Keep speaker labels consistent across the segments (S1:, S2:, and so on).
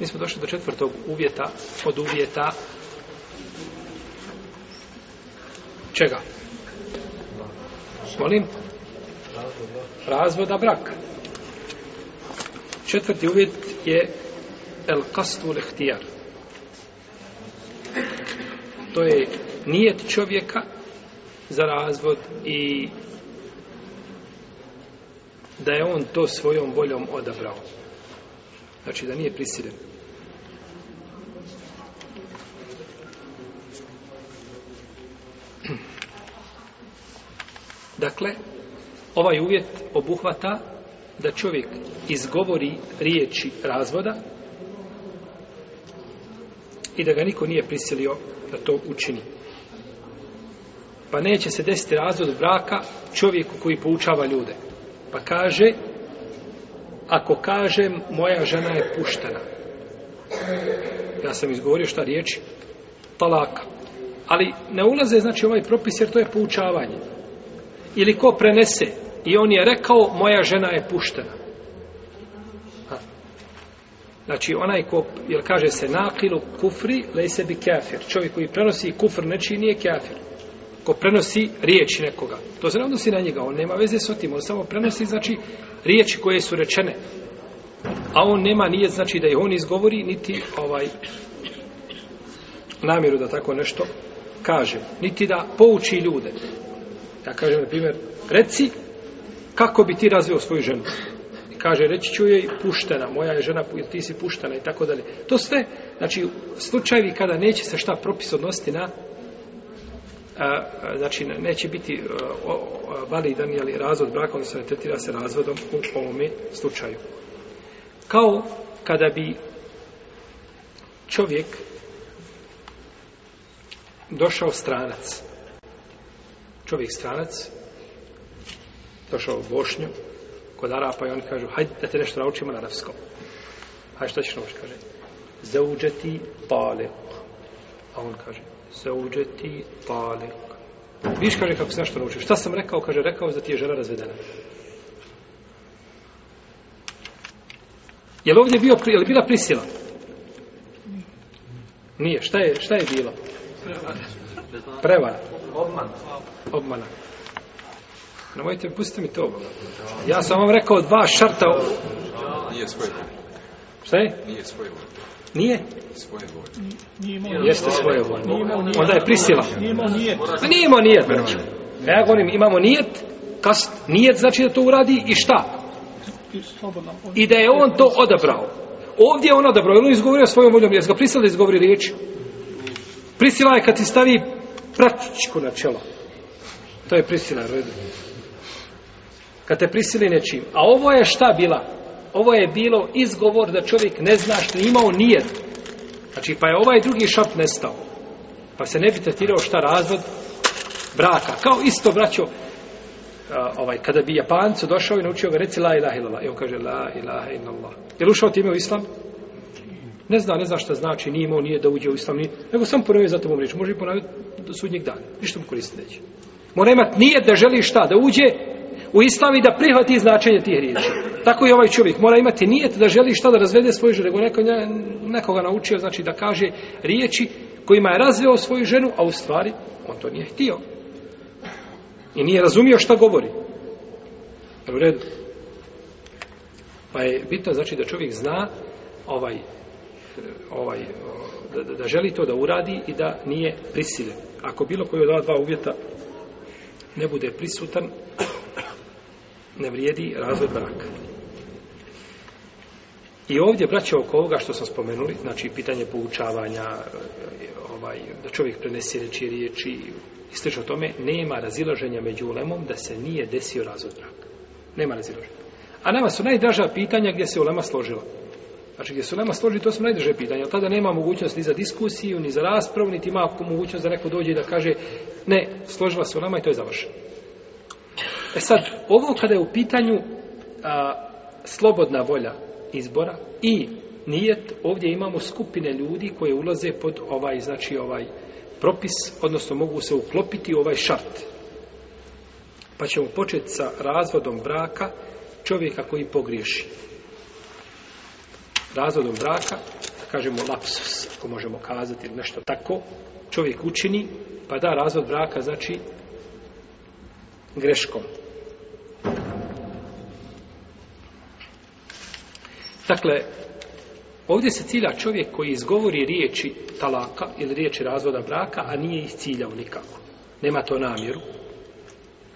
S1: Mi smo došli do četvrtog uvjeta, od uvjeta čega? Molim? Razvoda braka. Četvrti uvjet je el kastu lehtijar. To je nijet čovjeka za razvod i da je on to svojom voljom odabrao. Znači da nije prisiljen. Dakle, ovaj uvjet obuhvata da čovjek izgovori riječi razvoda i da ga niko nije prisilio da to učini. Pa neće se desiti razvod braka čovjeku koji poučava ljude. Pa kaže, ako kažem, moja žena je puštena. Ja sam izgovorio šta riječi? Palaka. Ali ne ulaze, znači, ovaj propis, jer to je poučavanje. Ili ko prenese, i on je rekao, moja žena je puštena. Ha. Znači, onaj ko, jer kaže se nakilu kufri, lej sebi kafir. Čovjek koji prenosi kufr nečiji nije kafir ko prenosi riječi nekoga. To se ne odnosi na njega, on nema veze s tim, on samo prenosi, znači, riječi koje su rečene. A on nema nije, znači, da ih on izgovori, niti ovaj namjeru da tako nešto kaže, niti da pouči ljude. Ja kažem, na primjer, reci kako bi ti razvio svoju ženu. kaže, reći ću joj puštena, moja je žena, ti si puštena i tako dalje. To sve, znači, slučajevi kada neće se šta propis odnositi na znači neće biti e, validan je razvod braka, odnosno ne tretira se razvodom u ovome slučaju. Kao kada bi čovjek došao stranac, čovjek stranac, došao u Bošnju, kod Arapa i oni kažu, hajde da te nešto naučimo na arapskom. Hajde šta ćeš naučiti, kaže, zauđeti palek. A on kaže, uđeti palik. Viš kaže kako se nešto naučio. Šta sam rekao? Kaže, rekao da ti je žena razvedena. Je li ovdje bio, je li bila prisila? Nije. Šta je, šta je bilo? Prevara. Obman. Obmana. Nemojte, pustite mi to. Ja sam vam rekao dva šarta. Nije svoj. Šta je? Nije svoj. Nije? Svoje Jeste svoje volje. Onda je prisila. Pa nije imao nijet. Znači. Ja govorim, imamo nijet, kast, nijet znači da to uradi i šta? I da je on to odabrao. Ovdje je on odabrao, on izgovorio svojom voljom, jer ga prisila da izgovori riječ. Prisila je kad ti stavi pratičku na čelo. To je prisila, Kad te prisili nečim. A ovo je šta bila? Ovo je bilo izgovor da čovjek ne zna što je imao nije. Znači, pa je ovaj drugi šap nestao. Pa se ne bi tretirao šta razvod braka. Kao isto, braćo, ovaj, kada bi Japancu došao i naučio ga reci la ilaha I on kaže la ilaha illallah. Je li ušao time u islam? Ne zna, ne zna šta znači, nije imao, nije da uđe u islam, nije, nego sam ponovio za tobom Može i ponoviti do sudnjeg dana. Ništa mu koristi neće. Mora imat nije da želi šta, da uđe u da prihvati značenje tih riječi. Tako i ovaj čovjek mora imati nijet da želi šta da razvede svoju ženu, nego neko, nekoga naučio znači da kaže riječi kojima je razveo svoju ženu, a u stvari on to nije htio. I nije razumio šta govori. U redu. Pa je bitno znači da čovjek zna ovaj, ovaj da, da, želi to da uradi i da nije prisiljen. Ako bilo koji od ova dva uvjeta ne bude prisutan, ne vrijedi razvoj braka. I ovdje, braće, oko ovoga što sam spomenuli, znači pitanje poučavanja, ovaj, da čovjek prenesi reči riječi i tome, nema razilaženja među ulemom da se nije desio razvoj braka. Nema razilaženja. A nama su najdraža pitanja gdje se ulema složila. Znači gdje su ulema složi, to su najdraže pitanja. Tada nema mogućnost ni za diskusiju, ni za raspravu, niti ima mogućnost da neko dođe i da kaže ne, složila se ulema i to je završeno. E sad, ovo kada je u pitanju slobodna volja izbora i nijet, ovdje imamo skupine ljudi koje ulaze pod ovaj, znači ovaj propis, odnosno mogu se uklopiti u ovaj šart. Pa ćemo početi sa razvodom braka čovjeka koji pogriješi. Razvodom braka, kažemo lapsus, ako možemo kazati ili nešto tako, čovjek učini, pa da razvod braka znači greškom. Dakle, ovdje se cilja čovjek koji izgovori riječi talaka ili riječi razvoda braka, a nije ih ciljao nikako. Nema to namjeru.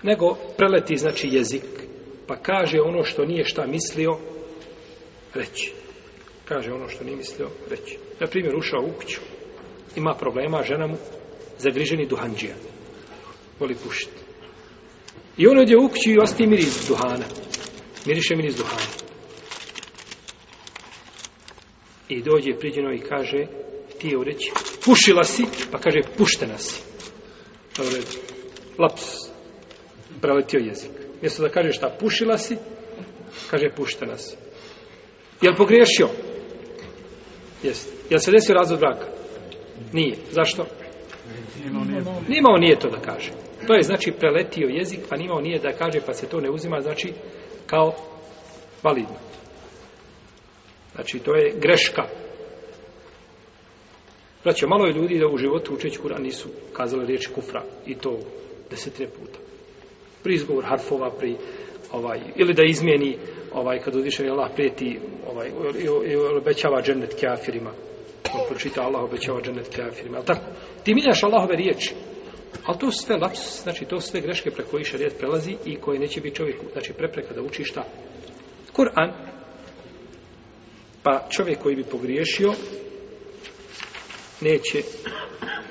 S1: Nego preleti znači jezik, pa kaže ono što nije šta mislio reći. Kaže ono što nije mislio reći. Na primjer, ušao u kuću, ima problema, žena mu zagriženi duhanđija. Voli pušiti. I on uđe u kuću i ostaje miris duhana. Miriše miris duhana. I dođe priđeno i kaže, ti je reći, pušila si, pa kaže, puštena si. Dobro, laps, preletio jezik. Mjesto da kaže šta, pušila si, kaže, puštena si. Jel pogriješio? Jeste. Jel se desio razvod braka? Nije. Zašto? Nimao nije to da kaže. To je znači preletio jezik, pa nimao nije da kaže, pa se to ne uzima, znači kao validno. Znači, to je greška. Znači, malo je ljudi da u životu učeći kura nisu kazali riječ kufra i to desetine puta. Pri izgovor harfova, pri ovaj, ili da izmijeni ovaj, kad je Allah prijeti ovaj, i obećava džennet kafirima Ko pročita Allah obećava dženet kafirima, ali tako? Ti miljaš Allahove riječi. Ali to su sve laps, znači to sve greške preko koji šarijet prelazi i koje neće biti čovjeku, znači prepreka da uči šta? Kur'an. Pa čovjek koji bi pogriješio neće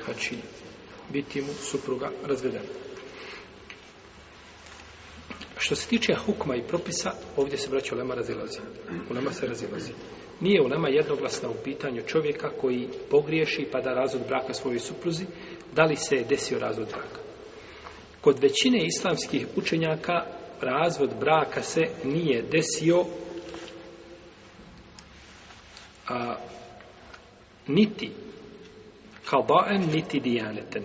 S1: znači biti mu supruga razvedena. Što se tiče hukma i propisa, ovdje se braća Lema razilazi. Ulema se razilazi. Nije u nama jednoglasna u pitanju čovjeka koji pogriješi pa da razvod braka svojoj supruzi, da li se je desio razvod braka. Kod većine islamskih učenjaka razvod braka se nije desio a, niti kalbaen niti dijaneten.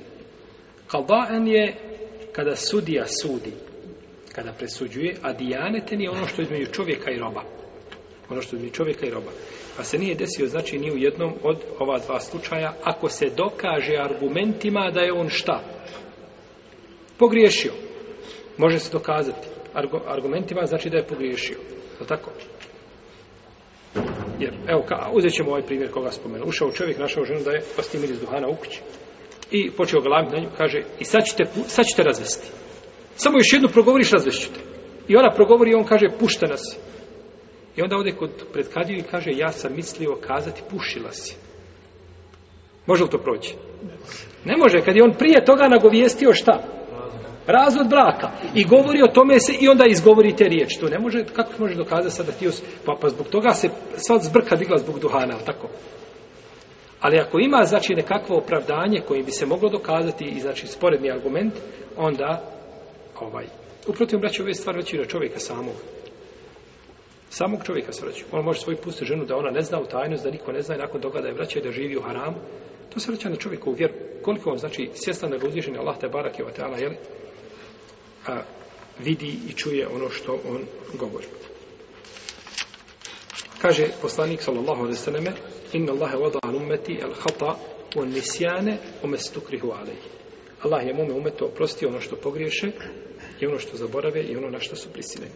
S1: Kalbaen je kada sudija sudi, kada presuđuje, a dijaneten je ono što je između čovjeka i roba ono što je čovjeka i roba. Pa se nije desio, znači, ni u jednom od ova dva slučaja, ako se dokaže argumentima da je on šta? Pogriješio. Može se dokazati. Argumentima znači da je pogriješio. Je tako? Jer, evo, ka, uzet ćemo ovaj primjer koga spomenu. Ušao čovjek, našao ženu da je postimili iz duhana u kući. I počeo glaviti na nju, kaže, i sad ćete, sad ćete razvesti. Samo još jednu progovoriš, razvešću te. I ona progovori i on kaže, pušta nas. I onda ovdje kod predkadiju i kaže, ja sam mislio kazati, pušila si. Može li to proći? Ne može, kad je on prije toga nagovijestio šta? Razvod braka. I govori o tome se i onda izgovori te riječ. To ne može, kako može dokazati sada ti pa, pa zbog toga se sva zbrka digla zbog duhana, tako? Ali ako ima, znači, nekakvo opravdanje kojim bi se moglo dokazati i, znači, sporedni argument, onda, ovaj, uprotiv, braću, ove stvari već i na čovjeka samog. Samog čovjeka svraćaju. On može svoju pustiti ženu da ona ne zna u tajnost, da niko ne zna i nakon toga da je vraćaju i da živi u haramu. To se vraća na čovjeku u vjeru. Koliko on znači svjestan na ga Allah te barak i vatala, jel? A, vidi i čuje ono što on govori. Kaže poslanik sallallahu alaihi ve "Inna Allaha wada'a ummeti al hata wa nisjane wa mastukrihu alayhi." Allah je mome umetu oprostio ono što pogriješe i ono što zaborave i ono na što su prisiljeni.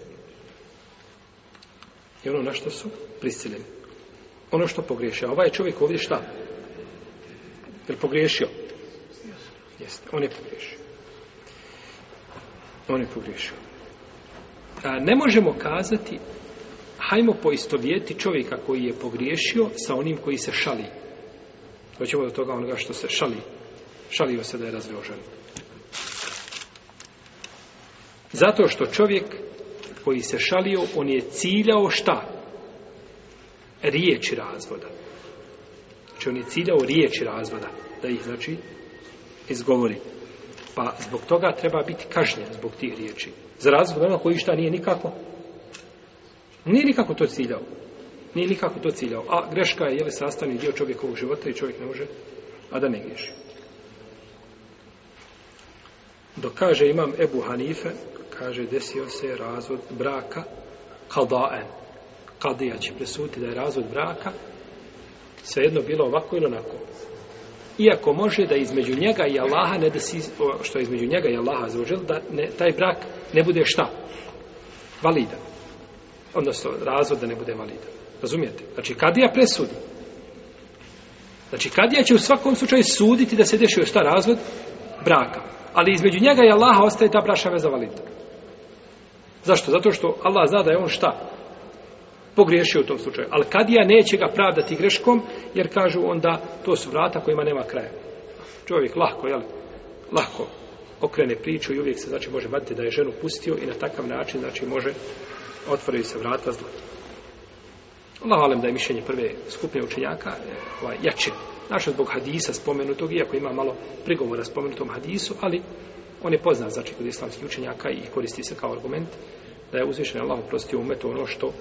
S1: I ono na što su prisiljeni. Ono što pogriješio. ovaj čovjek ovdje šta? Jel pogriješio? Jeste, on je pogriješio. On je pogriješio. A ne možemo kazati, hajmo poistovijeti čovjeka koji je pogriješio sa onim koji se šali. Hoćemo do toga onoga što se šali. Šalio se da je razveo Zato što čovjek koji se šalio, on je ciljao šta? Riječi razvoda. Znači on je ciljao riječi razvoda, da ih znači izgovori. Pa zbog toga treba biti kažnjen zbog tih riječi. Za razvod, ono koji šta nije nikako. Nije nikako to ciljao. Nije nikako to ciljao. A greška je, je sastavni dio čovjekovog života i čovjek ne može, a da ne griješi. Dok kaže imam Ebu Hanife, kaže desio se razvod braka kadaen. Kadija će presuti da je razvod braka svejedno bilo ovako ili onako. Iako može da između njega i Allaha ne desi, što je između njega i Allaha zaužel da ne, taj brak ne bude šta? Validan. Odnosno, razvod da ne bude validan. Razumijete? Znači, kadija presudi. Znači, kadija će u svakom slučaju suditi da se dešio šta razvod? Braka. Ali između njega i Allaha ostaje ta braša za valida Zašto? Zato što Allah zna da je on šta? Pogriješio u tom slučaju. Ali kadija neće ga pravdati greškom, jer kažu onda to su vrata kojima nema kraja. Čovjek lahko, jel? Lahko okrene priču i uvijek se znači može vaditi da je ženu pustio i na takav način znači može otvoriti se vrata zlo. Allah alem da je mišljenje prve skupine učenjaka ovaj, jače. Naša zbog hadisa spomenutog, iako ima malo prigovora spomenutom hadisu, ali on je poznat, znači, kod islamskih učenjaka i koristi se kao argument da je uzvišen Allah oprostio umetu ono što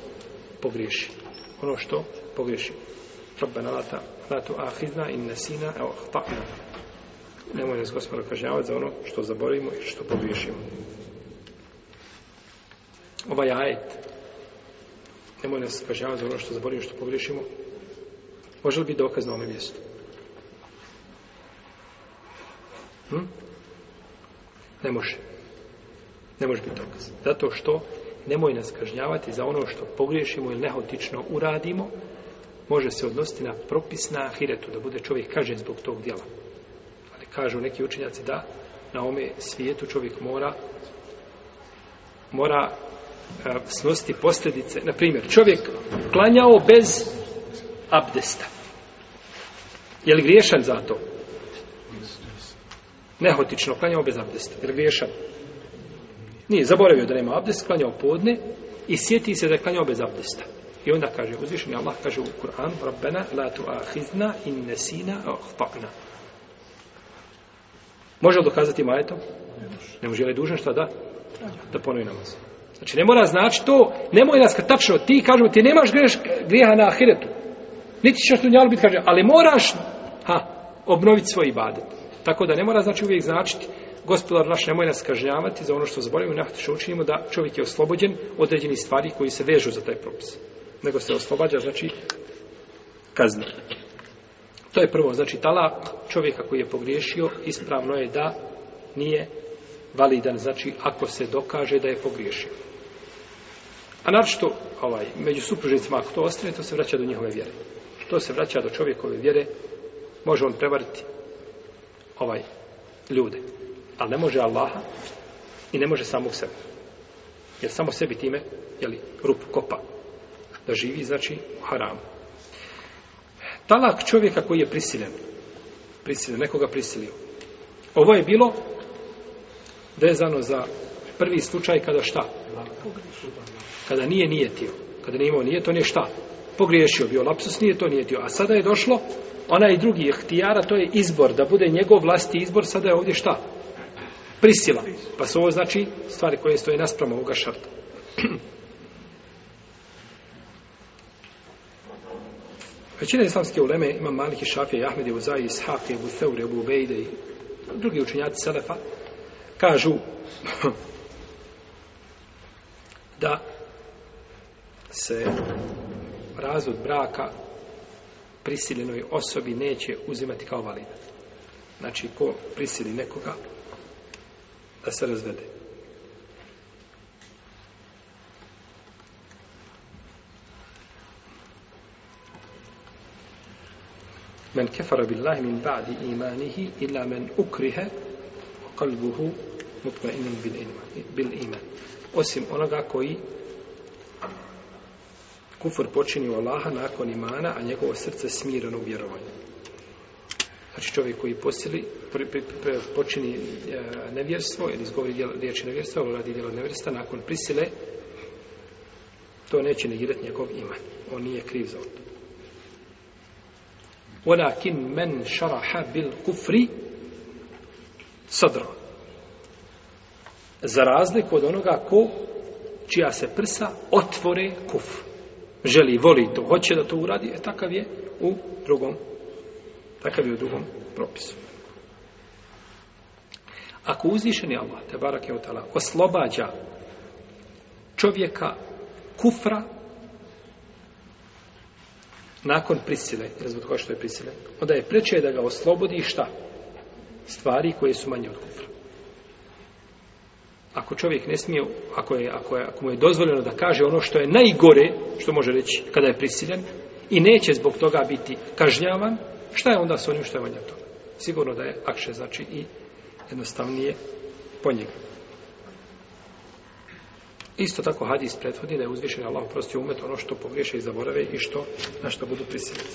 S1: pogriješi. Ono što pogriješi. Rabbena lata, latu ahidna in nasina, evo, Nemoj nas gospodo kažnjavati za ono što zaboravimo i što pogriješimo. Ovaj ajet, nemoj nas kažnjavati za ono što zaboravimo i što pogriješimo, može li biti dokaz na ovome mjestu? Hm? Ne može. Ne može biti dokaz. Zato što nemoj nas kažnjavati za ono što pogriješimo ili nehotično uradimo, može se odnositi na propis na ahiretu, da bude čovjek kažen zbog tog djela. Ali kažu neki učinjaci da na ome svijetu čovjek mora mora e, snositi posljedice. Na primjer, čovjek klanjao bez abdesta. Je li griješan za to? Nehotično klanjao bez abdesta, jer griješan. Nije zaboravio da nema abdest, klanjao podne i sjeti se da je klanjao bez abdesta. I onda kaže, uzvišeni Allah kaže u Kur'an, Rabbena la ahizna in nesina Može li dokazati majetom? Ne može. li dužan šta da? Da ponovi namaz. Znači ne mora znači to, nemoj nas kad ti kažemo ti nemaš greš, grijeha na ahiretu. Niti ćeš tu biti kaže, ali moraš ha, obnoviti svoj ibadet. Tako da ne mora znači uvijek značiti gospodar naš nemoj nas kažnjavati za ono što zaboravimo na što učinimo da čovjek je oslobođen određenih stvari koji se vežu za taj propis. Nego se oslobađa znači kazne. To je prvo, znači talak čovjeka koji je pogriješio, ispravno je da nije validan, znači ako se dokaže da je pogriješio. A naročito, ovaj, među supružnicima ako to ostane, to se vraća do njihove vjere. To se vraća do čovjekove vjere, može on prevariti ovaj ljude. Ali ne može Allaha i ne može samog sebe. Jer samo sebi time, jeli, rup kopa. Da živi, znači, u haramu. Talak čovjeka koji je prisiljen. Prisiljen, nekoga prisilio. Ovo je bilo vezano za prvi slučaj kada šta? Kada nije nijetio. Kada nije imao nije, to nije šta? Pogriješio bio lapsus, nije to nijetio. A sada je došlo onaj drugi jehtijara, to je izbor, da bude njegov vlasti izbor, sada je ovdje šta? Prisila. Pa su ovo znači stvari koje stoje naspram ovoga šarta. Većina islamske uleme, ima Maliki, Šafije, Ahmed, Uzaj, Ishak, Ebu Theure, Ebu i drugi učenjaci Selefa, kažu da se razvod braka prisiljenoj osobi neće uzimati kao validan. Znači, ko prisili nekoga da se razvede. Men kefara billahi min ba'di imanihi illa men ukrihe kalbuhu inim bil iman. Osim onoga koji kufr počini u Allaha nakon imana, a njegovo srce smireno u vjerovanju. Znači čovjek koji posili, počini e, nevjerstvo ili izgovori riječi nevjerstva, ali radi djelo nevjerstva, nakon prisile, to neće negirati njegov iman. On nije kriv za to. Walakin men šaraha bil kufri sadra. Za razliku od onoga ko čija se prsa otvore kuf želi, voli to, hoće da to uradi, e takav je u drugom, takav je u drugom propisu. Ako uzvišeni Allah, te barak je otala, oslobađa čovjeka kufra nakon prisile, ne znam što je prisile, onda je preče da ga oslobodi šta? Stvari koje su manje od kufra. Ako čovjek ne smije, ako, je, ako, je, ako mu je dozvoljeno da kaže ono što je najgore, što može reći kada je prisiljen, i neće zbog toga biti kažnjavan, šta je onda s onim što je toga? Sigurno da je akše, znači i jednostavnije po njega. Isto tako hadis prethodi da je uzvišen Allah prosti umet ono što pogriješe i zaborave i što, na što budu prisiljeni.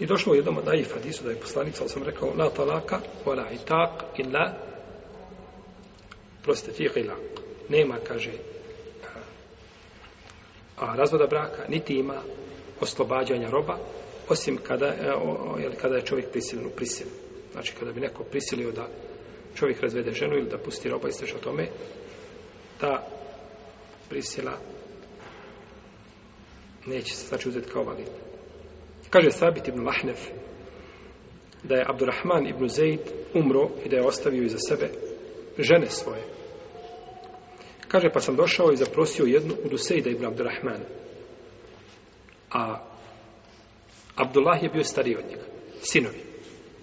S1: I došlo u jednom od hadisu da je poslanik, sam rekao, la talaka, wala la itaq, illa, proste ila. Nema, kaže, a razvoda braka, niti ima oslobađanja roba, osim kada, e, je kada je čovjek prisilno u prisilu. Znači, kada bi neko prisilio da čovjek razvede ženu ili da pusti roba i o tome, ta prisila neće se znači uzeti kao validna. Kaže Sabit ibn Lahnef da je Abdurrahman ibn Zaid umro i da je ostavio iza sebe žene svoje. Kaže, pa sam došao i zaprosio jednu u Duseida ibn Abdurrahman. A Abdullah je bio stariji od njega, sinovi.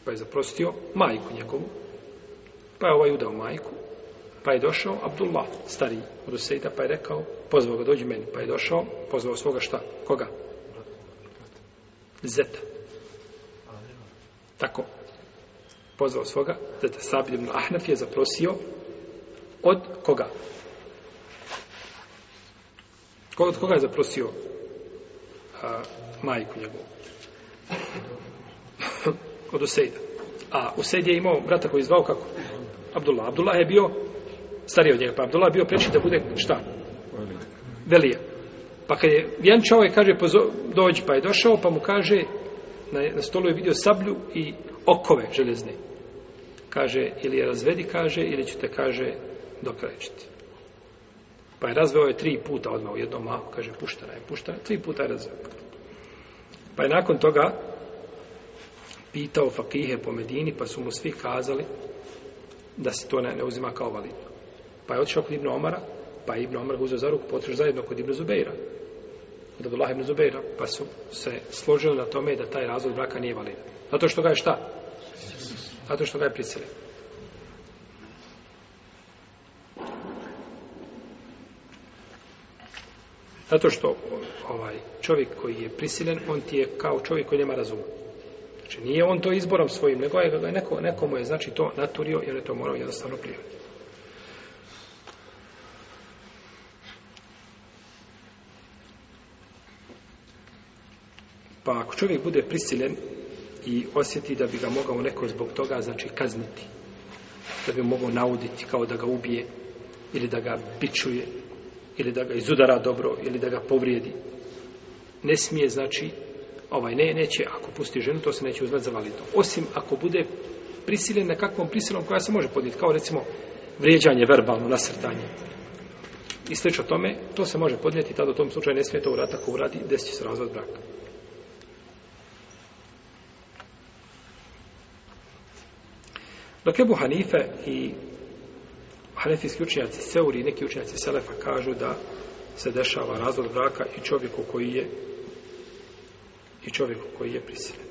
S1: Pa je zaprosio majku njegovu. Pa je ovaj udao majku. Pa je došao Abdullah, stariji od Duseida, pa je rekao, pozvao ga, dođi meni. Pa je došao, pozvao svoga šta? Koga? zeta. Tako. Pozvao svoga, zeta Sabir ibn Ahnaf je zaprosio od koga? Od koga je zaprosio a, majku njegovu? od Usejda. A Usejd je imao brata koji je zvao kako? Abdullah. Abdullah je bio stariji od njega, pa Abdullah je bio preći da bude šta? Velija. Pa kad je vjenčao kaže, pozo, pa dođi, pa je došao, pa mu kaže, na, na stolu je vidio sablju i okove železne. Kaže, ili je razvedi, kaže, ili ću te, kaže, dokrečiti. Pa je razveo je tri puta odmah u jednom mahu, kaže, puštana je, puštena, tri puta je razveo. Pa je nakon toga pitao fakihe po Medini, pa su mu svi kazali da se to ne, ne uzima kao validno. Pa je otišao kod Ibn Omara, pa Ibn Omer ga uzeo za ruku, potreš zajedno kod Ibn Zubeira. Kod Abdullah Ibn Zubeira. Pa su se složili na tome da taj razvod braka nije validan. Zato što ga je šta? Zato što ga je prisiljen Zato što ovaj čovjek koji je prisiljen on ti je kao čovjek koji nema razuma. Znači nije on to izborom svojim, nego je neko, neko je znači to naturio jer je to morao jednostavno prijaviti. Pa ako čovjek bude prisiljen i osjeti da bi ga mogao neko zbog toga, znači kazniti, da bi mogao nauditi kao da ga ubije, ili da ga pičuje, ili da ga izudara dobro, ili da ga povrijedi. Ne smije, znači, ovaj, ne, neće, ako pusti ženu, to se neće uzvati za validno. Osim ako bude prisiljen na kakvom prisilom koja se može podnijeti, kao recimo vrijeđanje verbalno, nasrtanje. I o tome, to se može podnijeti, tada u tom slučaju ne smije to uraditi, ako uradi, desit će se razvod braka. Dok Ebu Hanife i hanefijski učenjaci Seuri i neki učenjaci Selefa kažu da se dešava razvod braka i čovjeku koji je i čovjeku koji je prisiljen.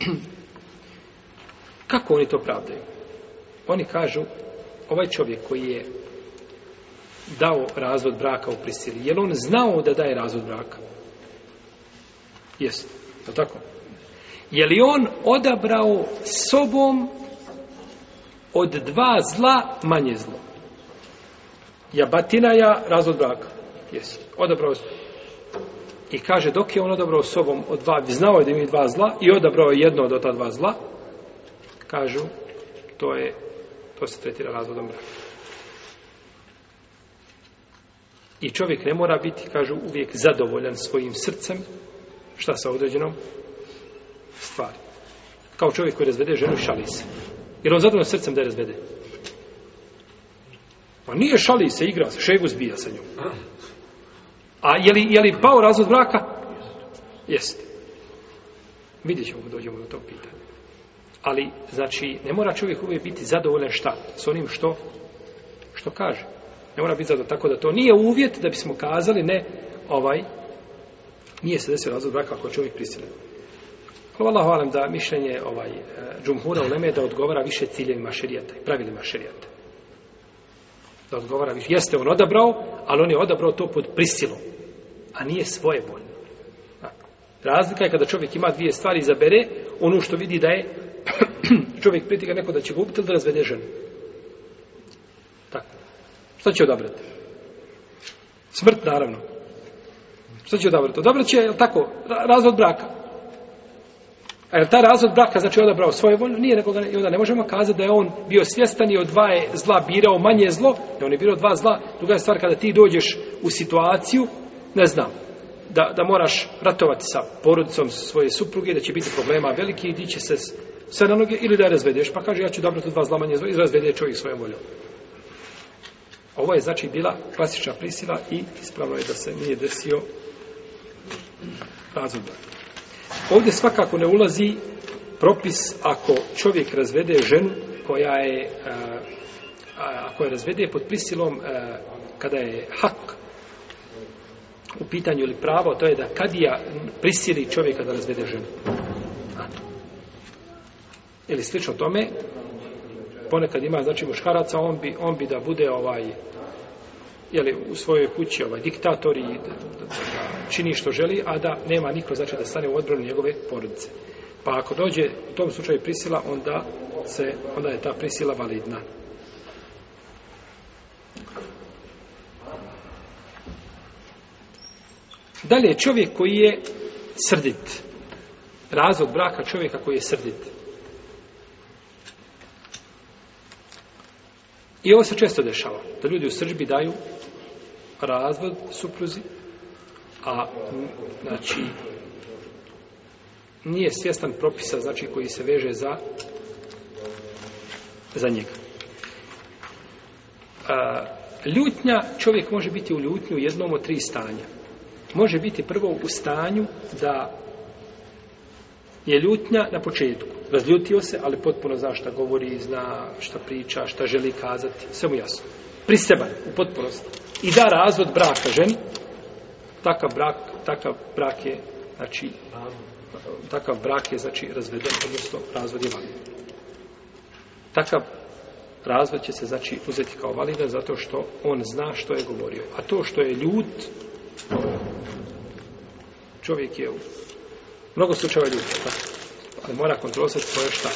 S1: Kako oni to pravdaju? Oni kažu, ovaj čovjek koji je dao razvod braka u prisili, je on znao da daje razvod braka? Jest, je tako? Je li on odabrao sobom od dva zla manje zlo? Jabatina ja razvod braka. Jesi, odabrao I kaže, dok je on odabrao sobom od dva, znao je da ima dva zla i odabrao je jedno od ta dva zla, kažu, to je, to se tretira razvodom braka. I čovjek ne mora biti, kažu, uvijek zadovoljan svojim srcem, šta sa određenom stvari. Kao čovjek koji razvede ženu šali se. Jer on zadovoljno srcem da je razvede. Pa nije šali se, igra se, šegu zbija sa njom. A je li, je li pao razvod braka? Jeste. Vidjet ćemo dođemo do tog pitanja. Ali, znači, ne mora čovjek uvijek biti zadovoljan šta? S onim što, što kaže. Ne mora biti zadovoljan. Tako da to nije uvjet da bismo kazali, ne, ovaj, nije se desio razvod braka ako čovjek prisiljen. Hvala, da mišljenje ovaj, e, džumhura u Leme da odgovara više ciljevima šerijata i pravilima šerijata. Da odgovara više. Jeste on odabrao, ali on je odabrao to pod prisilom, a nije svoje boljno. Razlika je kada čovjek ima dvije stvari, izabere ono što vidi da je čovjek pritika neko da će ga ubiti ili da razvede ženu. Tako. Šta će odabrati? Smrt, naravno. Što će odabrati? Odabrat će, tako, razvod braka. A je ta razvod braka, znači odabrao svoje volje? Nije, nego i onda ne možemo kazati da je on bio svjestan i od dva je zla birao manje zlo, da on je birao dva zla. Druga je stvar, kada ti dođeš u situaciju, ne znam, da, da moraš ratovati sa porodicom svoje supruge, da će biti problema veliki i ti će se sve na noge, ili da je razvedeš, pa kaže ja ću dobro tu dva zla manje zlo, i razvede čovjek svojom voljom. Ovo je znači bila klasična prisila i ispravno je da se nije desio razvod braka. Ovdje svakako ne ulazi propis ako čovjek razvede ženu koja je, e, a, ako je razvede pod prisilom e, kada je hak u pitanju ili pravo, to je da kadija prisili čovjeka da razvede ženu. Ili slično tome, ponekad ima znači muškaraca, on bi, on bi da bude ovaj jeli, u svojoj kući ovaj, diktator i da, čini što želi, a da nema niko znači da stane u odbranu njegove porodice. Pa ako dođe u tom slučaju prisila, onda, se, onda je ta prisila validna. Dalje, čovjek koji je srdit. razlog braka čovjeka koji je srdit. I ovo se često dešava, da ljudi u sržbi daju razvod supruzi, a znači nije svjestan propisa znači koji se veže za za njega. A, ljutnja, čovjek može biti u ljutnju u jednom od tri stanja. Može biti prvo u stanju da je ljutnja na početku. Razljutio se, ali potpuno zna šta govori, zna šta priča, šta želi kazati, sve mu jasno. Priseban, u potpunosti. I da razvod braka ženi, takav brak, takav brak je, znači, takav brak je, znači, razveden, odnosno razvod je Takav razvod će se, znači, uzeti kao validan zato što on zna što je govorio. A to što je ljut, čovjek je u Mnogo slučajeva ljudi, ali mora kontrolisati svoje šta?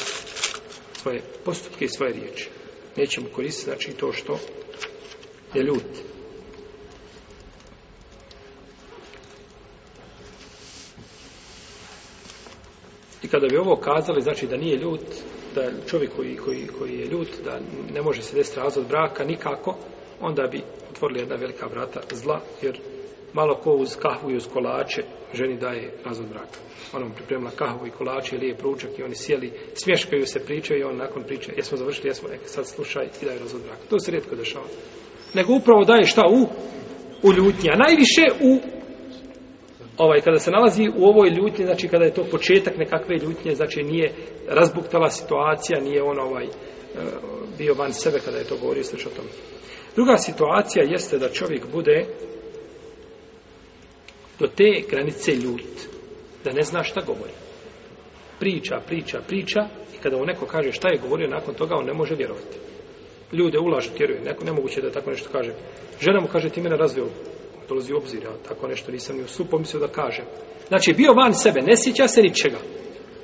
S1: Svoje postupke i svoje riječi. Neće mu koristiti, znači, to što je ljud. I kada bi ovo kazali, znači da nije ljud, da čovjek koji, koji, je ljut, da ne može se desiti razvod braka nikako, onda bi otvorili jedna velika vrata zla, jer malo ko uz kahvu i uz kolače ženi daje razvod braka. Ona mu pripremila kahvu i kolače lijep ručak i oni sjeli, smješkaju se, pričaju i on nakon priče, jesmo završili, jesmo, neka sad slušaj i daje razvod braka. To se rijetko dešava. Nego upravo daje šta u? U ljutnji, a najviše u ovaj, kada se nalazi u ovoj ljutnji, znači kada je to početak nekakve ljutnje, znači nije razbuktala situacija, nije on ovaj, eh, bio van sebe kada je to govorio, slično tome. Druga situacija jeste da čovjek bude do te granice ljut, da ne zna šta govori. Priča, priča, priča i kada mu neko kaže šta je govorio nakon toga, on ne može vjerovati. Ljude ulažu, vjeruje, neko nemoguće da tako nešto kaže. Žena mu kaže ti mene razveo, dolazi u obzir, ja tako nešto nisam ni u snu da kažem. Znači, bio van sebe, ne sjeća se ničega.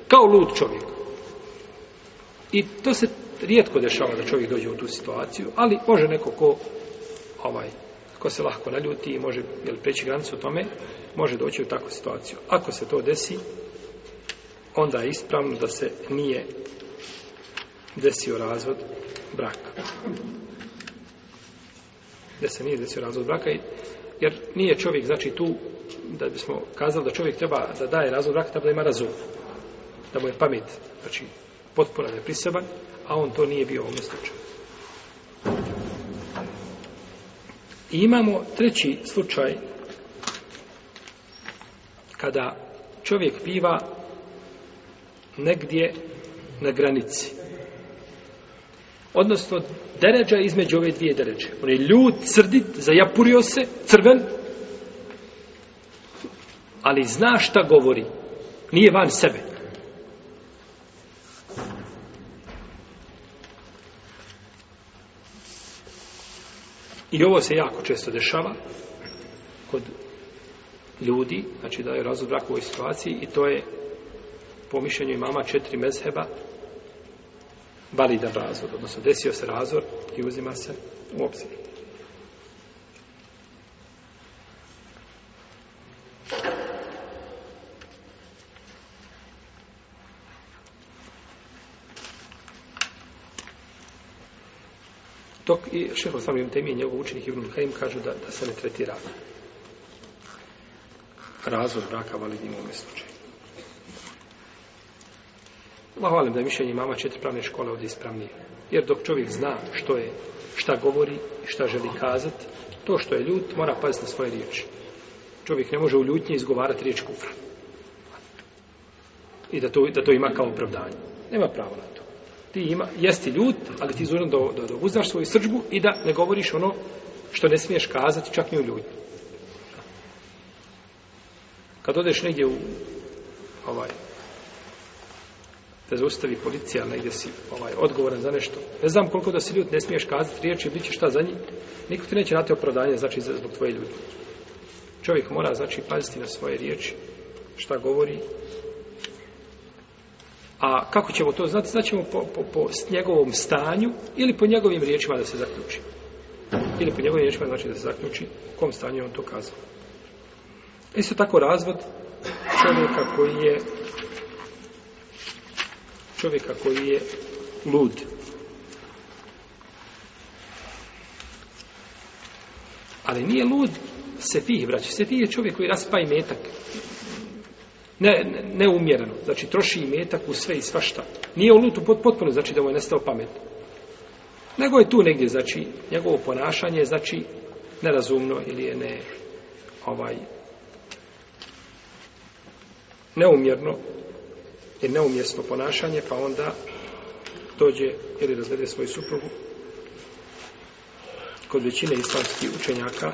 S1: Kao lud čovjek. I to se rijetko dešava da čovjek dođe u tu situaciju, ali može neko ko ovaj, Ko se lahko naljuti i može jel, preći granicu tome, može doći u takvu situaciju. Ako se to desi, onda je ispravno da se nije desio razvod braka. Da se nije desio razvod braka, jer nije čovjek, znači tu, da bismo kazali da čovjek treba da daje razvod braka, treba da ima razum, da mu je pamet, znači je priseban, a on to nije bio u ovom slučaju. I imamo treći slučaj kada čovjek piva negdje na granici. Odnosno, deređa između ove dvije deređe. On je ljud, crdit, zajapurio se, crven, ali zna šta govori. Nije van sebe. I ovo se jako često dešava kod ljudi, znači da je razvod brak u ovoj situaciji i to je po mišljenju imama četiri mezheba validan razvod, odnosno desio se razor i uzima se u obzir. Dok i šeho sam imam Temije, njegov učenik Ibn Kajim, kažu da, da se ne tretira razvoj braka validnim u ovom slučaju. Hvalim da je mišljenje mama četiri pravne škole ovdje ispravnije. Jer dok čovjek zna što je, šta govori i šta želi kazati, to što je ljut mora paziti na svoje riječi. Čovjek ne može u ljutnji izgovarati riječ kufra. I da to, da to ima kao opravdanje. Nema pravo na to ima, jesti ljut, ali ti zuran da, da, uznaš svoju srđbu i da ne govoriš ono što ne smiješ kazati čak ni u ljudi. Kad odeš negdje u ovaj, te zaustavi policija, negdje si ovaj, odgovoran za nešto. Ne znam koliko da si ljut, ne smiješ kazati riječi, bit će šta za njih. Niko ti neće dati opravdanje, znači, zbog tvoje ljudi. Čovjek mora, znači, paziti na svoje riječi, šta govori, a kako ćemo to znati? Znaćemo po, po, po njegovom stanju ili po njegovim riječima da se zaključi. Ili po njegovim riječima znači da se zaključi u kom stanju on to kazao. Isto tako razvod čovjeka koji je koji je lud. Ali nije lud se fih, braći. Se je čovjek koji raspaje metak ne, neumjereno. Znači, troši imetak u sve i svašta. Nije u lutu potpuno, znači da mu je nestao pamet. Nego je tu negdje, znači, njegovo ponašanje, znači, nerazumno ili je ne, ovaj, neumjerno i neumjesno ponašanje, pa onda dođe ili razvede svoju suprugu kod većine islamskih učenjaka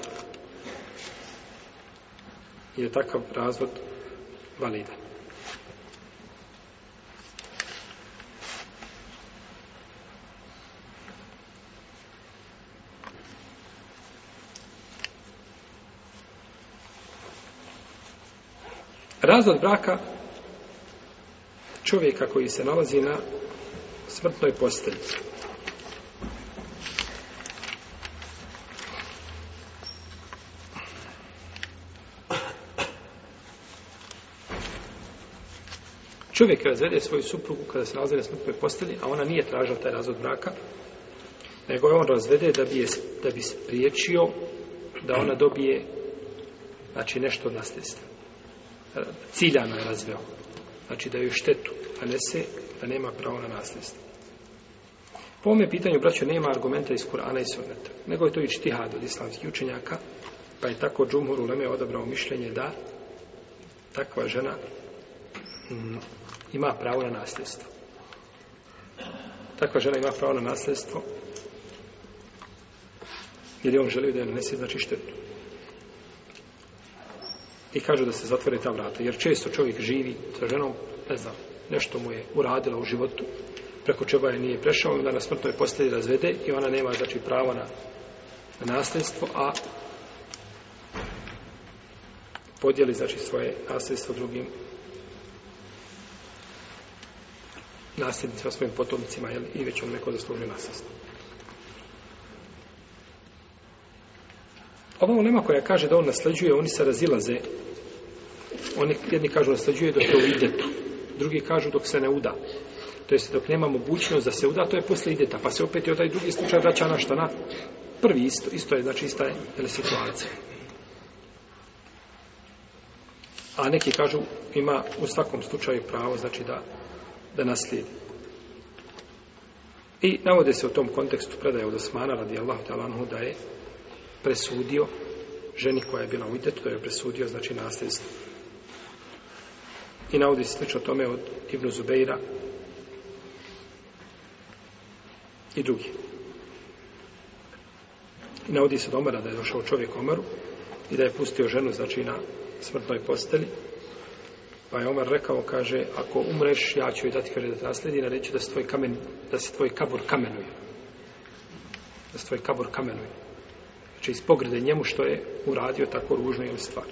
S1: je takav razvod validan. Razvod braka čovjeka koji se nalazi na smrtnoj postelji. čovjek razvede svoju suprugu kada se nalazi na smrtnoj postelji, a ona nije tražila taj razvod braka, nego je on razvede da bi, da bi spriječio da ona dobije znači nešto od nasljedstva. E, ciljano je razveo. Znači da joj štetu se, da nema pravo na nasljedstvo. Po ovome pitanju, braćo, nema argumenta iz Kur'ana i Sunneta, nego je to i čtihad od islamskih učenjaka, pa je tako Džumhur leme odabrao mišljenje da takva žena Mm, ima pravo na nasljedstvo. Takva žena ima pravo na nasljedstvo jer je on želio da je nanesi znači štetu. I kaže da se zatvore ta vrata. Jer često čovjek živi sa ženom, ne znam, nešto mu je uradila u životu, preko čega je nije prešao, onda na smrtnoj postelji razvede i ona nema znači pravo na, na nasljedstvo, a podijeli znači svoje nasljedstvo drugim nasljednicima, svojim potomcima jel, i već on neko zaslužuje nasljedstvo. Ova ulema koja kaže da on nasljeđuje, oni se razilaze. Oni, jedni kažu nasljeđuje dok je u idetu, drugi kažu dok se ne uda. To jest dok nema mogućnost da se uda, to je poslije ideta. Pa se opet i taj ovaj drugi slučaj vraća na šta na prvi isto, isto je, znači ista je situacija. A neki kažu ima u svakom slučaju pravo, znači da da naslijedi. I navodi se u tom kontekstu predaje od Osmana radi Allah da je presudio ženi koja je bila u idetu, da je presudio znači nasljedstvo. I navodi se slično tome od Ibnu Zubeira i drugi. I navodi se od Omara da je došao čovjek Omaru i da je pustio ženu znači na smrtnoj posteli pa je Omar rekao, kaže, ako umreš, ja ću joj dati, kaže, da reći da se tvoj kamen, da se tvoj kabor kamenuje. Da se tvoj kabor kamenuje. Znači, iz pogrede njemu što je uradio tako ružno ili stvar.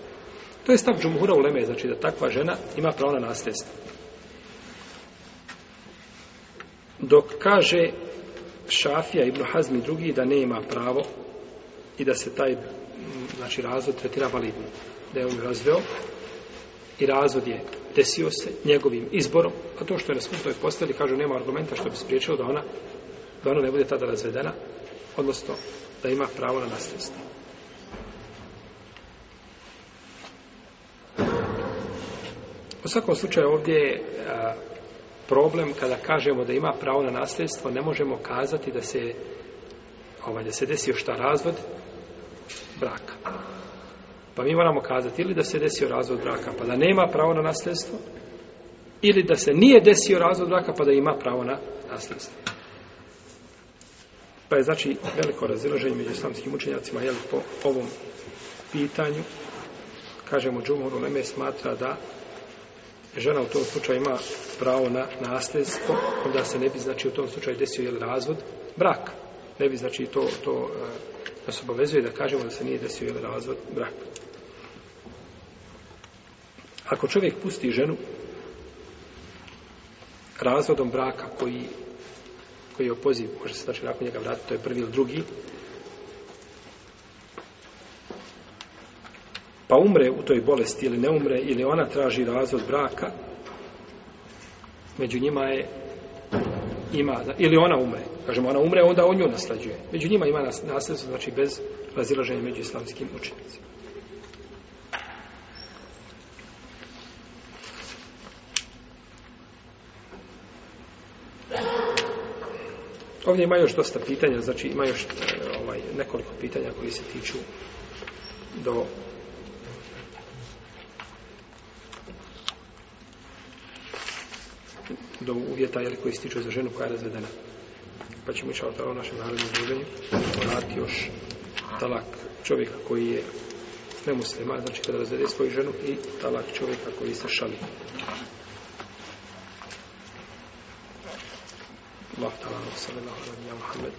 S1: To je stav džumhura u Leme, znači da takva žena ima pravo na nasljedstvo. Dok kaže Šafija ibn Hazmi drugi da nema pravo i da se taj mm, znači razvoj tretira validno. Da je on razveo, i razvod je desio se njegovim izborom, a to što je na je postali, kažu, nema argumenta što bi spriječilo da ona, da ona ne bude tada razvedena, odnosno da ima pravo na nasljedstvo. U svakom slučaju ovdje je problem kada kažemo da ima pravo na nasljedstvo, ne možemo kazati da se, ovaj, da se desio šta razvod braka. Pa mi moramo kazati ili da se desio razvod braka pa da nema pravo na nasljedstvo ili da se nije desio razvod braka pa da ima pravo na nasljedstvo. Pa je znači veliko razilaženje među islamskim učenjacima jel, po ovom pitanju. Kažemo, džumuru Leme smatra da žena u tom slučaju ima pravo na nasljedstvo, onda se ne bi znači u tom slučaju desio jel, razvod brak. Ne bi znači to, to da se obavezuje da kažemo da se nije desio jedan razvod braka. Ako čovjek pusti ženu razvodom braka koji, koji je opoziv, može se znači nakon njega vratiti, to je prvi ili drugi, pa umre u toj bolesti ili ne umre, ili ona traži razvod braka, među njima je ima, ili ona umre. Kažemo, ona umre, onda on nju naslađuje. Među njima ima nasljedstvo, znači bez razilaženja među islamskim učenicima. Ovdje ima još dosta pitanja, znači ima još e, ovaj, nekoliko pitanja koji se tiču do do uvjeta jel, koji stiče za ženu koja je razvedena. Pa ćemo tala o našem narodnom druženju vratiti još talak čovjeka koji je nemusliman, znači kada razvede svoju ženu i talak čovjeka koji se šali. Allah sallallahu